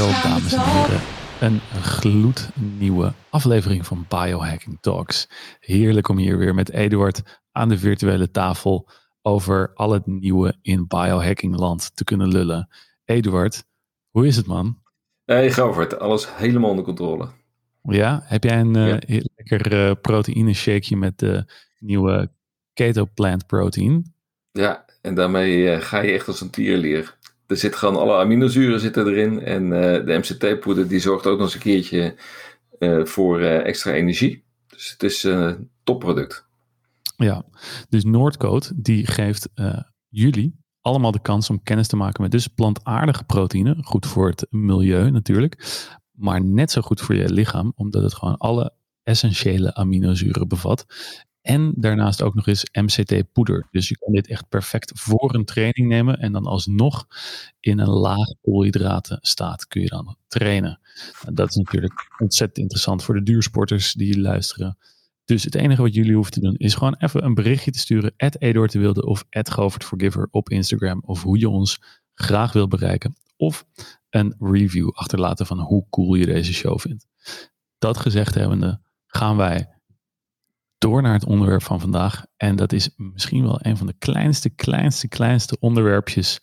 Dames en heren. Een gloednieuwe aflevering van Biohacking Talks. Heerlijk om hier weer met Eduard aan de virtuele tafel over al het nieuwe in biohacking land te kunnen lullen. Eduard, hoe is het man? Hey Govert, alles helemaal onder controle. Ja, heb jij een uh, lekker uh, proteïne shakeje met de nieuwe keto plant protein? Ja, en daarmee uh, ga je echt als een tierlier. Er zit gewoon alle aminozuren zitten erin. En uh, de MCT-poeder die zorgt ook nog eens een keertje uh, voor uh, extra energie. Dus het is een topproduct. Ja, dus Noordcoat die geeft jullie allemaal de kans om kennis te maken met dus plantaardige proteïne. Goed voor het milieu natuurlijk. Maar net zo goed voor je lichaam, omdat het gewoon alle essentiële aminozuren bevat. En daarnaast ook nog eens MCT-poeder. Dus je kan dit echt perfect voor een training nemen. En dan alsnog in een laag koolhydraten staat kun je dan trainen. Nou, dat is natuurlijk ontzettend interessant voor de duursporters die luisteren. Dus het enige wat jullie hoeven te doen is gewoon even een berichtje te sturen. At Eduard de Wilde of at Forgiver op Instagram. Of hoe je ons graag wil bereiken. Of een review achterlaten van hoe cool je deze show vindt. Dat gezegd hebbende gaan wij door naar het onderwerp van vandaag. En dat is misschien wel een van de kleinste, kleinste, kleinste onderwerpjes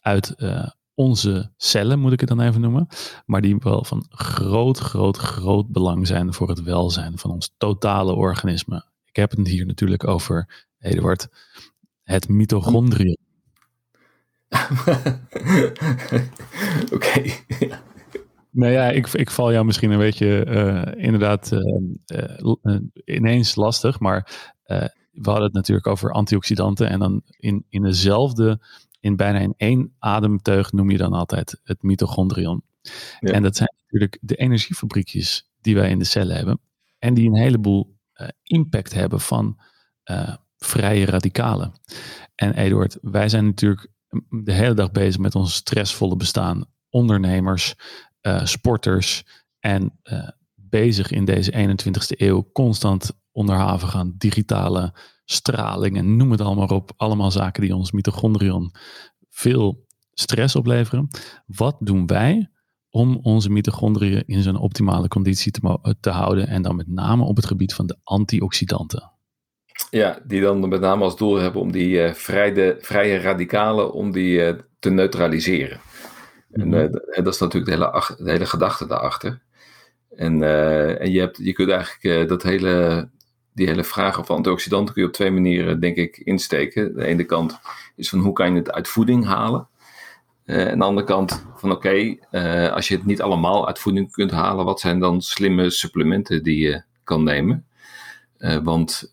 uit uh, onze cellen, moet ik het dan even noemen. Maar die wel van groot, groot, groot belang zijn voor het welzijn van ons totale organisme. Ik heb het hier natuurlijk over, Eduard, het mitochondrium. Oké. Nou ja, ik, ik val jou misschien een beetje uh, inderdaad uh, uh, ineens lastig, maar we hadden het natuurlijk over antioxidanten en dan in, in dezelfde, in bijna in één ademteug noem je dan altijd het mitochondrion. Ja. En dat zijn natuurlijk de energiefabriekjes die wij in de cellen hebben en die een heleboel impact hebben van vrije radicalen. En Eduard, wij zijn natuurlijk de hele dag bezig met ons stressvolle bestaan ondernemers, uh, sporters en uh, bezig in deze 21ste eeuw constant onderhavig aan digitale straling en noem het allemaal op. Allemaal zaken die ons mitochondrion veel stress opleveren. Wat doen wij om onze mitochondriën in zijn optimale conditie te, houden en dan met name op het gebied van de antioxidanten? Ja, die dan met name als doel hebben om die uh, vrije, vrije radicalen om die te neutraliseren. En uh, dat is natuurlijk de hele, de hele gedachte daarachter. En, uh, en je, hebt, je kunt eigenlijk uh, dat hele, die hele vraag over antioxidanten kun je op twee manieren, denk ik, insteken. De ene kant is van hoe kan je het uit voeding halen? aan de andere kant van oké, okay, als je het niet allemaal uit voeding kunt halen, wat zijn dan slimme supplementen die je kan nemen? want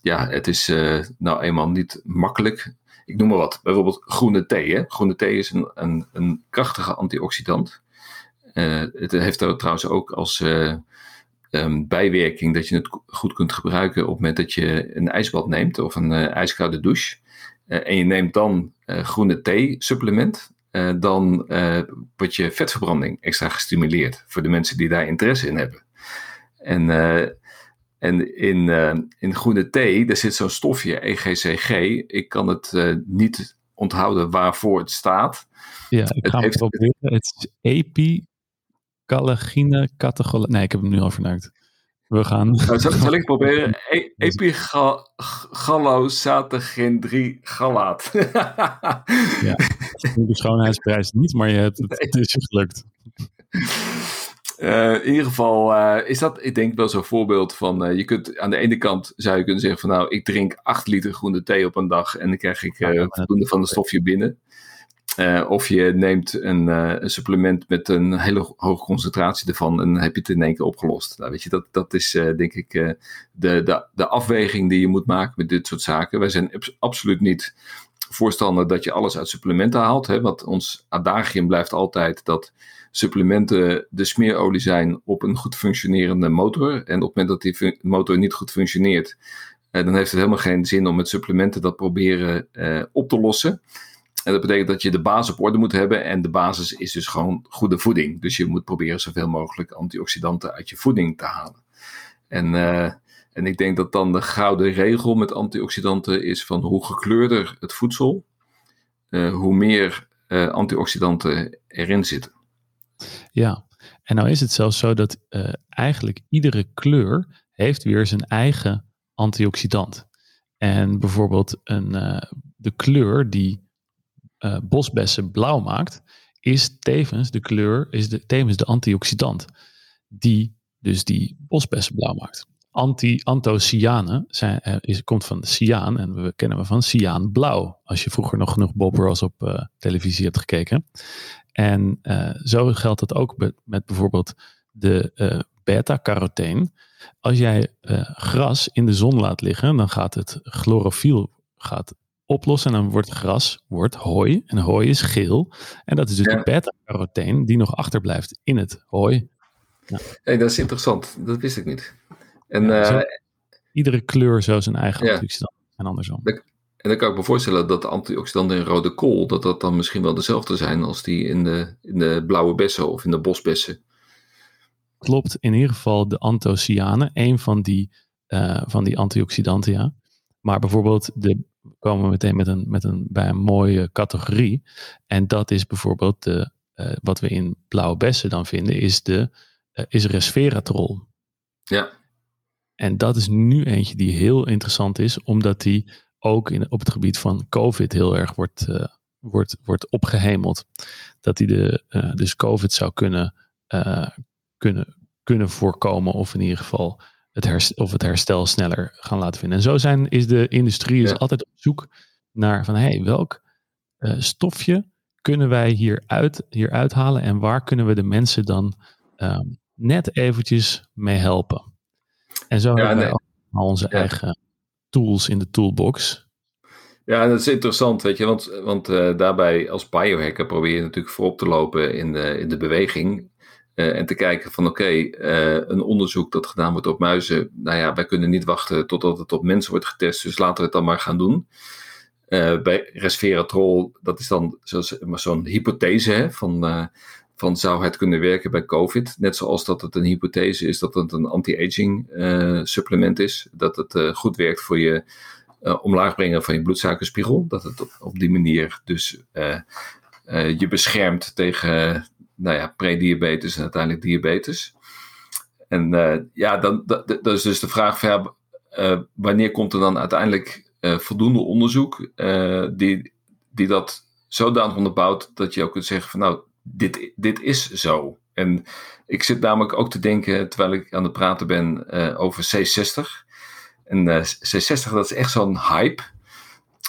ja, het is nou eenmaal niet makkelijk ik noem maar wat, bijvoorbeeld groene thee. Hè? Groene thee is een, een, een krachtige antioxidant. Uh, het heeft trouwens ook als uh, um, bijwerking dat je het goed kunt gebruiken op het moment dat je een ijsbad neemt of een uh, ijskoude douche. en je neemt dan groene thee supplement. dan wordt je vetverbranding extra gestimuleerd voor de mensen die daar interesse in hebben. En en in, uh, in groene thee, daar zit zo'n stofje, EGCG. Ik kan het uh, niet onthouden waarvoor het staat. Ja, ik het ga heeft, het proberen. Het is epicalagine catechol... Nee, ik heb hem nu al verneukt. We gaan... Nou, zal, zal, ik proberen? E Epigallosatagin 3 galaat. ja, de schoonheidsprijs niet, maar je hebt het, het is gelukt. Uh, in ieder geval uh, is dat, ik denk wel zo'n voorbeeld van, uh, je kunt aan de ene kant zou je kunnen zeggen van nou, ik drink 8 liter groene thee op een dag en dan krijg ik voldoende van de stofje binnen. of je neemt een, een, supplement met een hele hoge concentratie ervan en dan heb je het in één keer opgelost. Nou, weet je, dat, dat is denk ik de, de, de afweging die je moet maken met dit soort zaken. Wij zijn absoluut niet voorstander dat je alles uit supplementen haalt, hè, want ons adagium blijft altijd dat supplementen de smeerolie zijn op een goed functionerende motor. En op het moment dat die motor niet goed functioneert, eh, dan heeft het helemaal geen zin om met supplementen dat proberen eh, op te lossen. En dat betekent dat je de basis op orde moet hebben. En de basis is dus gewoon goede voeding. Dus je moet proberen zoveel mogelijk antioxidanten uit je voeding te halen. En, uh, en ik denk dat dan de gouden regel met antioxidanten is van hoe gekleurder het voedsel, hoe meer antioxidanten erin zitten. Ja, en nou is het zelfs zo dat uh, eigenlijk iedere kleur heeft weer zijn eigen antioxidant. En bijvoorbeeld een, uh, de kleur die uh, bosbessen blauw maakt, is tevens de kleur, is de, tevens de antioxidant die dus die bosbessen blauw maakt. Anti-antocianen zijn, is, komt van de cyaan en we kennen we van cyaanblauw. Als je vroeger nog genoeg Bob Ross op uh, televisie hebt gekeken. En uh, zo geldt dat ook met, met bijvoorbeeld de uh, beta-carotene. Als jij gras in de zon laat liggen, dan gaat het chlorofiel gaat oplossen en dan wordt gras wordt hooi. En hooi is geel. En dat is dus ja. de beta-carotene die nog achterblijft in het hooi. Ja. Hey, dat is interessant. Dat wist ik niet. En, ja, zo, iedere kleur zo zijn eigen antioxidant. En andersom. En dan kan ik me voorstellen dat de antioxidanten in rode kool, dat dat dan misschien wel dezelfde zijn als die in de, in de blauwe bessen of in de bosbessen. Klopt, in ieder geval de anthocyanen, een van die, uh, van die antioxidanten, ja. Maar bijvoorbeeld, de, komen we meteen met een, met een, bij een mooie categorie. En dat is bijvoorbeeld de, uh, wat we in blauwe bessen dan vinden, is, de, uh, is resveratrol. Ja. En dat is nu eentje die heel interessant is, omdat die ook in, op het gebied van COVID heel erg wordt, uh, wordt, wordt opgehemeld. Dat hij de, uh, dus COVID zou kunnen, uh, kunnen, kunnen voorkomen of in ieder geval het, herstel, of het herstel sneller gaan laten vinden. En zo zijn, is de industrie ja. is altijd op zoek naar van hey, welk stofje kunnen wij hieruit, hieruit halen en waar kunnen we de mensen dan um, net eventjes mee helpen. En zo ja, hebben nee. wij al onze ja. eigen tools in de toolbox. Ja, dat is interessant, weet je, want, want uh, daarbij als biohacker probeer je natuurlijk voorop te lopen in de, in de beweging. Uh, en te kijken van oké, okay, uh, een onderzoek dat gedaan wordt op muizen, nou ja, wij kunnen niet wachten totdat het op mensen wordt getest, dus laten we het dan maar gaan doen. bij resveratrol, dat is dan zo'n zo hypothese hè, van, van zou het kunnen werken bij COVID. Net zoals dat het een hypothese is dat het een anti-aging supplement is. Dat het goed werkt voor je uh, omlaag brengen van je bloedsuikerspiegel. Dat het op, die manier dus je beschermt tegen nou ja, prediabetes en uiteindelijk diabetes. En ja, dan, dat, is dus de vraag van wanneer komt er dan uiteindelijk voldoende onderzoek die, die dat zodanig onderbouwt dat je ook kunt zeggen van nou, dit, dit is zo. En ik zit namelijk ook te denken, terwijl ik aan het praten ben over C60. En uh, C60, dat is echt zo'n hype.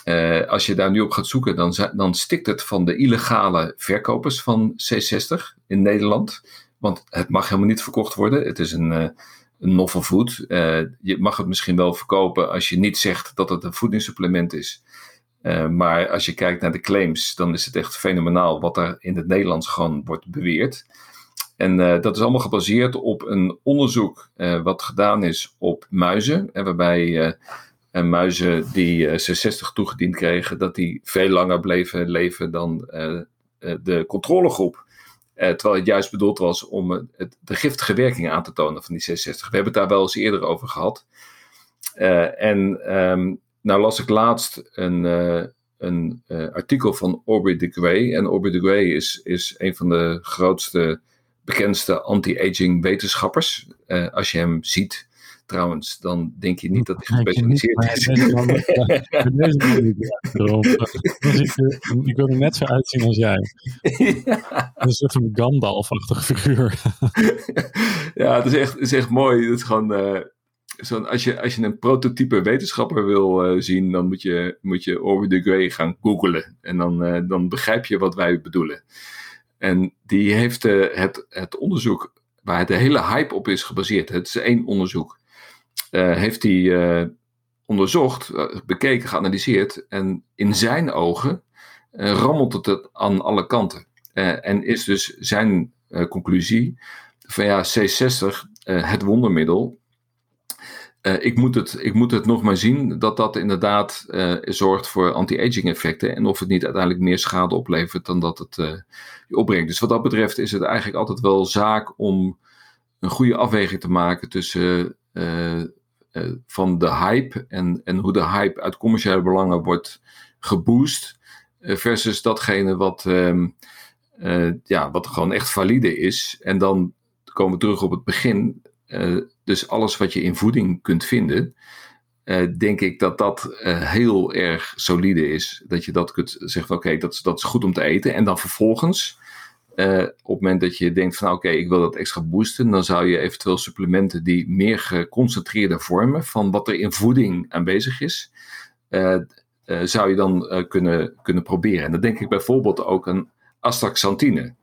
Uh, als je daar nu op gaat zoeken, dan, dan stikt het van de illegale verkopers van C60 in Nederland. Want het mag helemaal niet verkocht worden. Het is een, een novel food. je mag het misschien wel verkopen als je niet zegt dat het een voedingssupplement is. Maar als je kijkt naar de claims, dan is het echt fenomenaal wat er in het Nederlands gewoon wordt beweerd. En uh, dat is allemaal gebaseerd op een onderzoek uh, wat gedaan is op muizen. En waarbij muizen die C60 toegediend kregen, dat die veel langer bleven leven dan de controlegroep. terwijl het juist bedoeld was om het, de giftige werking aan te tonen van die C60. We hebben het daar wel eens eerder over gehad. en um, nou las ik laatst een, een artikel van Aubrey de Grey. En Aubrey de Grey is, is een van de grootste bekendste anti-aging wetenschappers. Uh, als je hem ziet, trouwens, dan denk je niet dat hij gespecialiseerd is. Ik wil er net zo uitzien als jij. Ja. Een soort van Gandalf-achtige figuur. ja, het is echt, het is echt mooi. Het is gewoon... Als, je, als je een prototype wetenschapper wil uh, zien, dan moet je, moet je Orwell de Grey gaan googlen. En dan, uh, dan begrijp je wat wij bedoelen. En die heeft uh, het, het onderzoek waar de hele hype op is gebaseerd, het is één onderzoek, heeft hij onderzocht, bekeken, geanalyseerd. En in zijn ogen rammelt het, het aan alle kanten. en is dus zijn conclusie van ja, C60, het wondermiddel, uh, ik, moet het, ik moet het nog maar zien dat dat inderdaad uh, zorgt voor anti-aging effecten. En of het niet uiteindelijk meer schade oplevert dan dat het je opbrengt. Dus wat dat betreft is het eigenlijk altijd wel zaak om een goede afweging te maken tussen van de hype en, en hoe de hype uit commerciële belangen wordt geboost. versus datgene wat, um, ja, wat gewoon echt valide is. En dan komen we terug op het begin. Dus alles wat je in voeding kunt vinden, denk ik dat dat heel erg solide is. Dat je dat kunt zeggen, oké, dat, dat is goed om te eten. En dan vervolgens uh, op het moment dat je denkt van oké, ik wil dat extra boosten, dan zou je eventueel supplementen die meer geconcentreerde vormen van wat er in voeding aanwezig is, zou je dan kunnen, kunnen proberen. En dan denk ik bijvoorbeeld ook aan astaxanthine.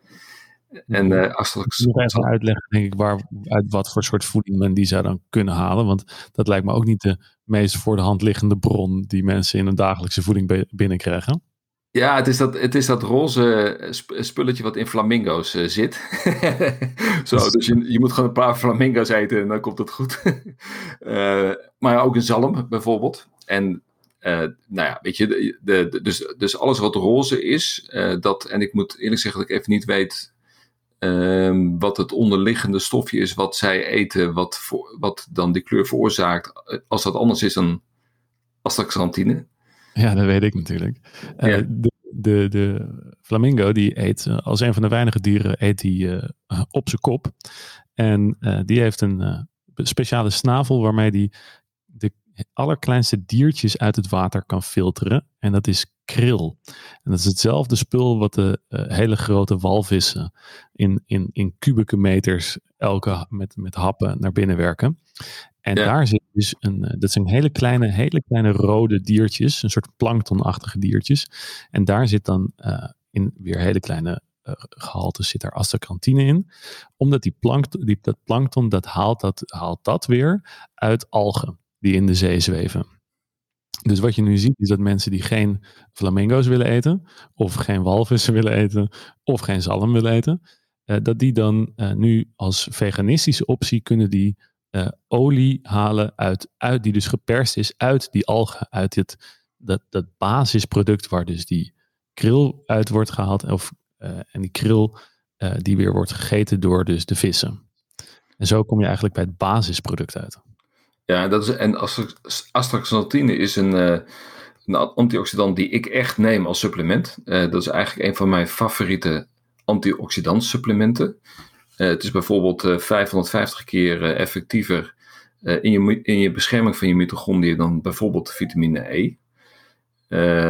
En uh, astaxantine. Nog even uitleggen, denk ik, waar, uit wat voor soort voeding men die zou dan kunnen halen. Want dat lijkt me ook niet de meest voor de hand liggende bron die mensen in een dagelijkse voeding binnenkrijgen. Ja, het is dat, het is dat roze spulletje wat in flamingo's uh, zit. Zo, dus, dus je, je moet gewoon een paar flamingo's eten en dan komt het goed. uh, maar ook een zalm bijvoorbeeld. En uh, nou ja, weet je, de, de, dus, dus alles wat roze is, dat, en ik moet eerlijk zeggen dat ik even niet weet ehm, wat het onderliggende stofje is wat zij eten, wat, voor, wat dan die kleur veroorzaakt. Als dat anders is dan astaxantine. Ja, dat weet ik natuurlijk. Uh, de, de, de, flamingo die eet uh, als een van de weinige dieren eet die, uh, op zijn kop. En die heeft een speciale snavel waarmee die allerkleinste diertjes uit het water kan filteren. En dat is kril. En dat is hetzelfde spul wat de hele grote walvissen in, in, in kubieke meters elke met, met happen naar binnen werken. En daar zit dus een, eh, dat zijn hele kleine, hele kleine rode diertjes, een soort planktonachtige diertjes. En daar zit dan uh, in weer hele kleine uh, gehaltes zit daar astaxanthine in. Omdat die, plankt, die dat plankton, dat haalt, dat haalt dat weer uit algen die in de zee zweven. Dus wat je nu ziet is dat mensen die geen flamingo's willen eten, of geen walvissen willen eten, of geen zalm willen eten, uh, dat die dan uh, nu als veganistische optie kunnen die uh, olie halen uit, uit, die dus geperst is uit die algen, uit het, dat, dat basisproduct waar dus die kril uit wordt gehaald. Of, en die kril die weer wordt gegeten door dus de vissen. En zo kom je eigenlijk bij het basisproduct uit. Ja, dat is, en astaxanthine is een, een antioxidant die ik echt neem als supplement. dat is eigenlijk een van mijn favoriete antioxidant supplementen. Eh, het is bijvoorbeeld 550 eh, keer eh, effectiever in, je, in je bescherming van je mitochondriën dan bijvoorbeeld vitamine E.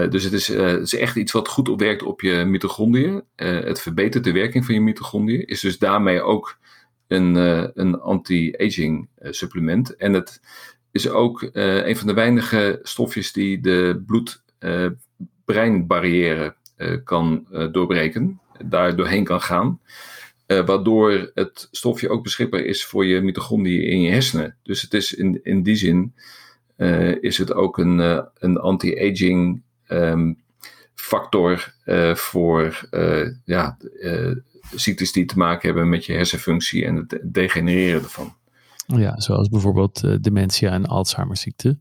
dus het is, het is, echt iets wat goed werkt op je mitochondriën. het verbetert de werking van je mitochondriën. Is dus daarmee ook een, een anti-aging supplement. En het is ook een van de weinige stofjes die de bloed-breinbarrière kan doorbreken. Daar doorheen kan gaan. Waardoor het stofje ook beschikbaar is voor je mitochondriën in je hersenen. Dus het is in, in die zin is het ook een, een anti-aging um, factor voor ja, ziektes die te maken hebben met je hersenfunctie en het degenereren ervan. Ja, zoals bijvoorbeeld dementia en Alzheimerziekte.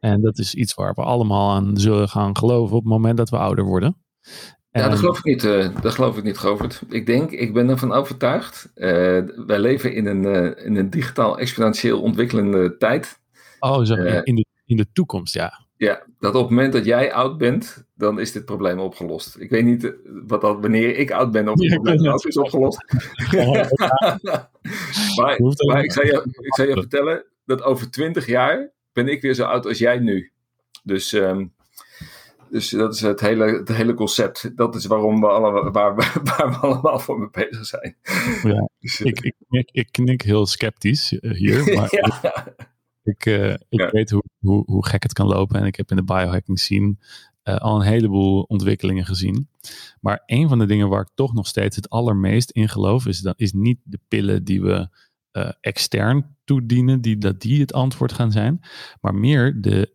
En dat is iets waar we allemaal aan zullen gaan geloven op het moment dat we ouder worden. Ja, dat geloof ik niet, uh, dat geloof ik niet, Govert. Ik denk, ik ben ervan overtuigd. Uh, wij leven in een, uh, in een digitaal exponentieel ontwikkelende tijd. Oh, zo, in, de, in de toekomst, ja. Ja, dat op het moment dat jij oud bent, dan is dit probleem opgelost. Ik weet niet wat dat, wanneer ik oud ben, of het probleem is opgelost. maar, maar ik, zou je, ik je vertellen dat over twintig jaar ben ik weer zo oud als jij nu. Dus um, dus dat is het hele, het hele concept. Dat is waarom we allemaal, waar, waar we allemaal voor mee bezig zijn. Ja, dus, ik, ik, knik, ik knik heel sceptisch eh, hier. Maar ja. Ik, uh, ik ja. weet hoe, hoe, hoe gek het kan lopen. En ik heb in de biohacking scene uh, al een heleboel ontwikkelingen gezien. Maar een van de dingen waar ik toch nog steeds het allermeest in geloof, is, dat, is niet de pillen die we uh, extern toedienen, die, dat die het antwoord gaan zijn. Maar meer de,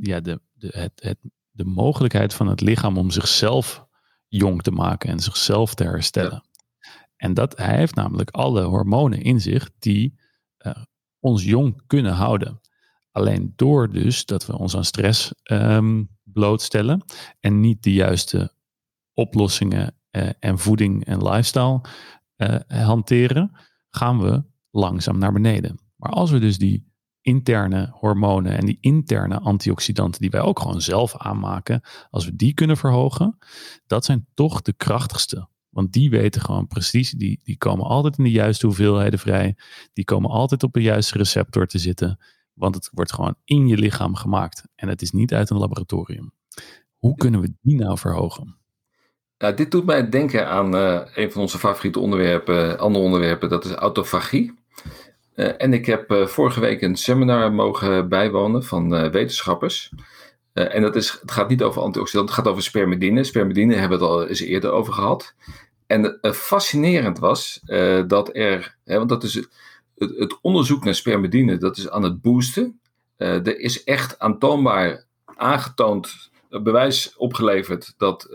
ja, de, de, het, het de mogelijkheid van het lichaam om zichzelf jong te maken en zichzelf te herstellen. En dat hij heeft namelijk alle hormonen in zich die uh, ons jong kunnen houden. Alleen door dus dat we ons aan stress um, blootstellen en niet de juiste oplossingen uh, en voeding en lifestyle uh, hanteren, gaan we langzaam naar beneden. Maar als we dus die interne hormonen en die interne antioxidanten die wij ook gewoon zelf aanmaken, als we die kunnen verhogen, dat zijn toch de krachtigste Want die weten gewoon precies, die, die komen altijd in de juiste hoeveelheden vrij. Die komen altijd op de juiste receptor te zitten. Want het wordt gewoon in je lichaam gemaakt. En het is niet uit een laboratorium. Hoe kunnen we die nou verhogen? Dit doet mij denken aan uh, een van onze favoriete onderwerpen, andere onderwerpen, dat is autofagie. Uh, en ik heb vorige week een seminar mogen bijwonen van wetenschappers. En dat is, het gaat niet over antioxidanten, het gaat over spermidine. Spermidine hebben we het al eens eerder over gehad. En fascinerend was dat er, hè, want dat is het, onderzoek naar spermidine, dat is aan het boosten. er is echt aantoonbaar aangetoond, bewijs opgeleverd dat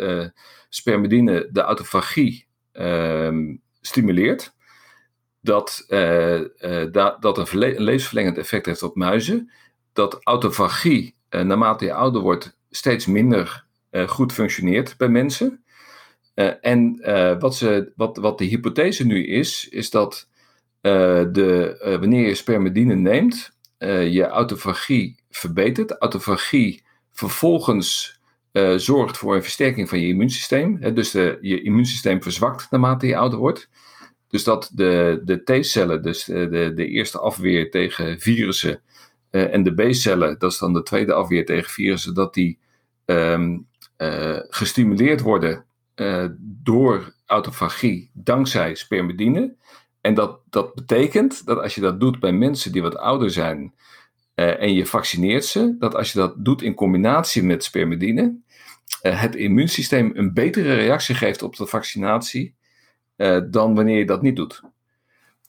spermidine de autofagie uh, stimuleert. Dat, da dat een, een, levensverlengend effect heeft op muizen. Dat autofagie, naarmate je ouder wordt, steeds minder goed functioneert bij mensen. en wat, ze, wat, wat de hypothese nu is, is dat de, wanneer je spermidine neemt, je autofagie verbetert. Autofagie vervolgens zorgt voor een versterking van je immuunsysteem. Hè, dus je immuunsysteem verzwakt naarmate je ouder wordt. Dus dat de, de T-cellen, dus de, de eerste afweer tegen virussen, en de B-cellen, dat is dan de tweede afweer tegen virussen, dat die um, uh, gestimuleerd worden door autofagie dankzij spermidine. En dat, dat betekent dat als je dat doet bij mensen die wat ouder zijn en je vaccineert ze, dat als je dat doet in combinatie met spermidine, het immuunsysteem een betere reactie geeft op de vaccinatie dan wanneer je dat niet doet.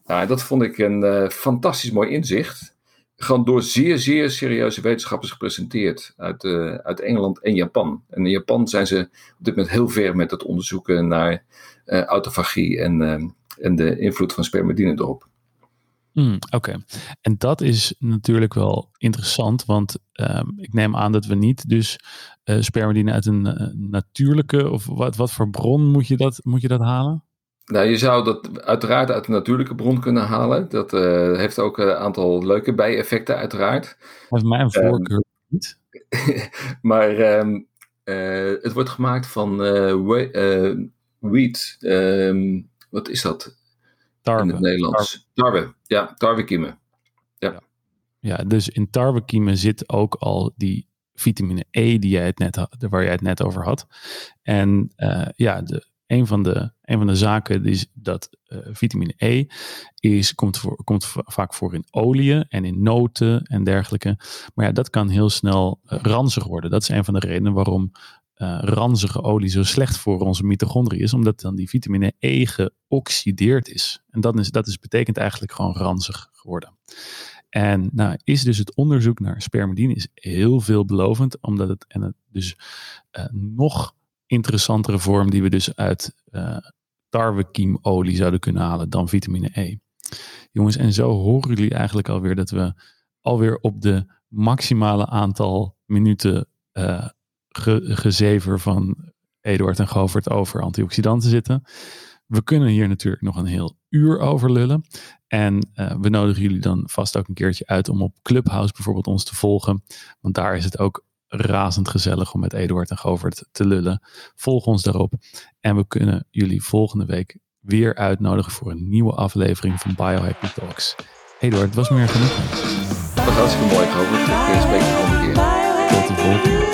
Nou, dat vond ik een fantastisch mooi inzicht. Gewoon door zeer, zeer serieuze wetenschappers gepresenteerd uit, uit Engeland en Japan. En in Japan zijn ze op dit moment heel ver met het onderzoeken naar autofagie en, en de invloed van spermidine erop. Mm, Oké, en dat is natuurlijk wel interessant, want um, ik neem aan dat we niet dus uh, spermidine uit een uh, natuurlijke, of wat, wat voor bron moet je, dat, moet je dat halen? Nou, je zou dat uiteraard uit een natuurlijke bron kunnen halen. Dat uh, heeft ook een aantal leuke bijeffecten, uiteraard. Heeft mij een ehm, voorkeur niet. maar um, het wordt gemaakt van wheat. Um, wat is dat? Tarwe. In het Nederlands. Tarwe, ja, tarwekiemen. Ja. ja, dus in tarwekiemen zit ook al die vitamine E die jij het net waar jij het net over had. En uh, ja, de, een, van de, een van de zaken is dat uh, vitamine E is, komt, voor, komt vaak voor in oliën en in noten en dergelijke. Maar ja, dat kan heel snel uh, ranzig worden. Dat is een van de redenen waarom uh, ranzige olie zo slecht voor onze mitochondriën is, omdat dan die vitamine E geoxideerd is. En dat, is, dat is, betekent eigenlijk gewoon ranzig geworden. En nou is dus het onderzoek naar spermidine is heel veelbelovend, omdat het, en het dus nog interessantere vorm die we dus uit uh, tarwekiemolie zouden kunnen halen dan vitamine E. Jongens, en zo horen jullie eigenlijk alweer dat we alweer op de maximale aantal minuten ge gezever van Eduard en Govert over antioxidanten zitten. We kunnen hier natuurlijk nog een heel uur over lullen. En uh, we nodigen jullie dan vast ook een keertje uit om op Clubhouse bijvoorbeeld ons te volgen. Want daar is het ook razend gezellig om met Eduard en Govert te lullen. Volg ons daarop. En we kunnen jullie volgende week weer uitnodigen voor een nieuwe aflevering van Biohacking Talks. Eduard, het was meer genoeg. Dat was hartstikke mooi, Govert. Ik spreek je volgende keer. Tot de volgende.